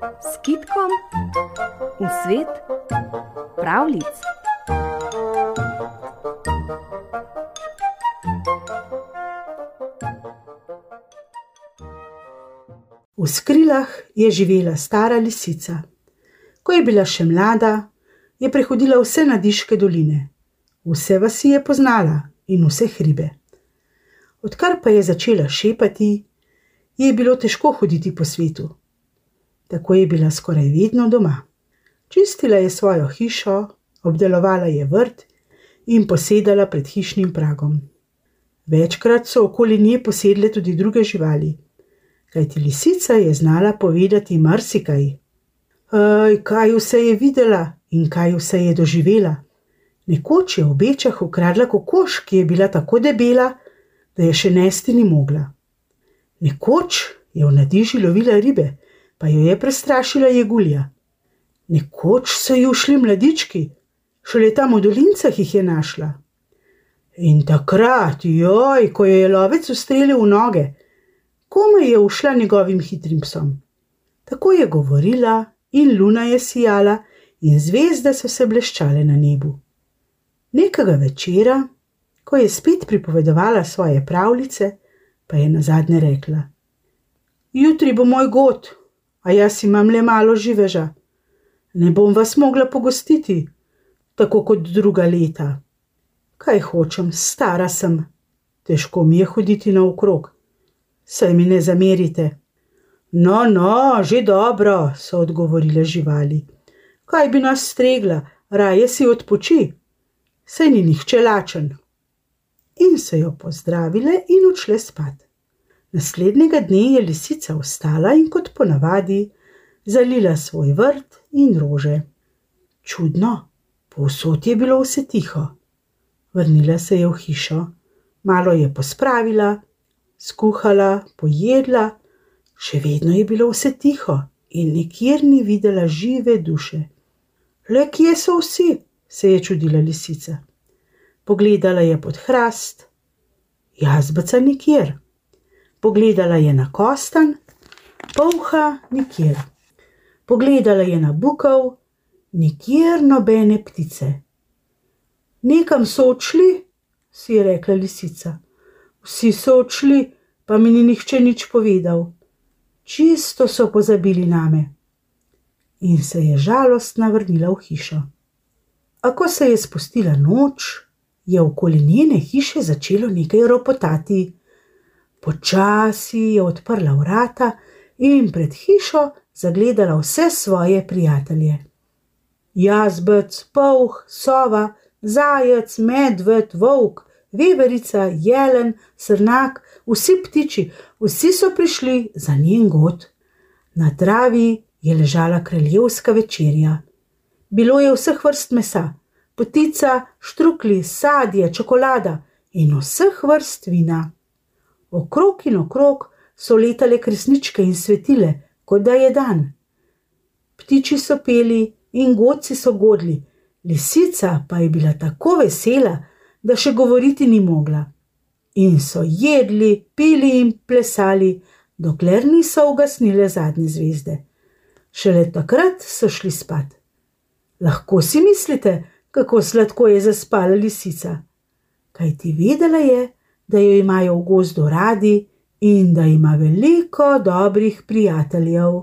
s kitkom v svet pravlic. V skrilah je živela stara lisica. Ko je bila še mlada, je prehodila vse nadiške doline, vse vasi je poznala in vse hribe. Odkar pa je začela šepati, je bilo težko hoditi po svetu. Tako je bila skoraj vedno doma. Čistila je svojo hišo, obdelovala je vrt in posedala pred hišnim pragom. Večkrat so okoli nje posedle tudi druge živali, kajti lisica je znala povedati marsikaj. Aj, kaj vse je videla in kaj vse je doživela. Nekoč je v bečah ukradla kokoš, ki je bila tako debela, da je še nesti ni mogla. Nekoč je v nadiži lovila ribe, pa jo je prestrašila jegulja. Nekoč so ji ušli mladički, šele tam v dolincah jih je našla. In takrat, joj, ko jo je lovec ustrelil v noge, komaj je ušla njegovim hitrim psom. Tako je govorila, in luna je sijala, in zvezde so se bleščale na nebu. Nekega večera, ko je spet pripovedovala svoje pravljice, pa je na zadnje rekla: Jutri bo moj god, a jaz imam le malo živeža. Ne bom vas mogla pogostiti, tako kot druga leta. Kaj hočem, stara sem, težko mi je hoditi naokrog. Saj mi ne zamerite. No, no, že dobro, so odgovorile živali. Kaj bi nas stregla, raje si odpoči, saj ni nihče lačen. In so jo pozdravile in odšle spat. Naslednjega dne je lisica vstala in kot ponavadi zalila svoj vrt in rože. Čudno, povsod je bilo vse tiho. Vrnila se je v hišo, malo je pospravila, skuhala, pojedla, še vedno je bilo vse tiho in nikjer ni videla žive duše. Le kje so vsi? se je čudila lisica. Pogledala je pod hrast, jazbeca nikjer. Pogledala je na kostan, polha nikjer. Pogledala je na bukov, nikjer nobene ptice. Nekam so odšli, si je rekla lisica. Vsi so odšli, pa mi ni nihče nič povedal. Čisto so pozabili name. In se je žalostna vrnila v hišo. A ko se je spustila noč, je okoli njene hiše začelo nekaj ropotati. Počasi je odprla vrata in pred hišo zagledala vse svoje prijatelje. Jazbec, polh, sova, zajec, medved, volk, veverica, jelen, srnak, vsi ptiči, vsi so prišli za njen god. Na travi je ležala kraljevska večerja. Bilo je vseh vrst mesa, potica, štrukli, sadje, čokolada in vseh vrst vina. Okrog in okrog so letale kresničke in svetile, kot da je dan. Ptiči so peli in godci so godli, lisica pa je bila tako vesela, da še govoriti ni mogla. In so jedli, pili in plesali, dokler niso ugasnile zadnje zvezde. Šele takrat so šli spat. Lahko si mislite, kako sladko je zaspala lisica. Kaj ti vedela je, da jo imajo v gozdu radi in da ima veliko dobrih prijateljev.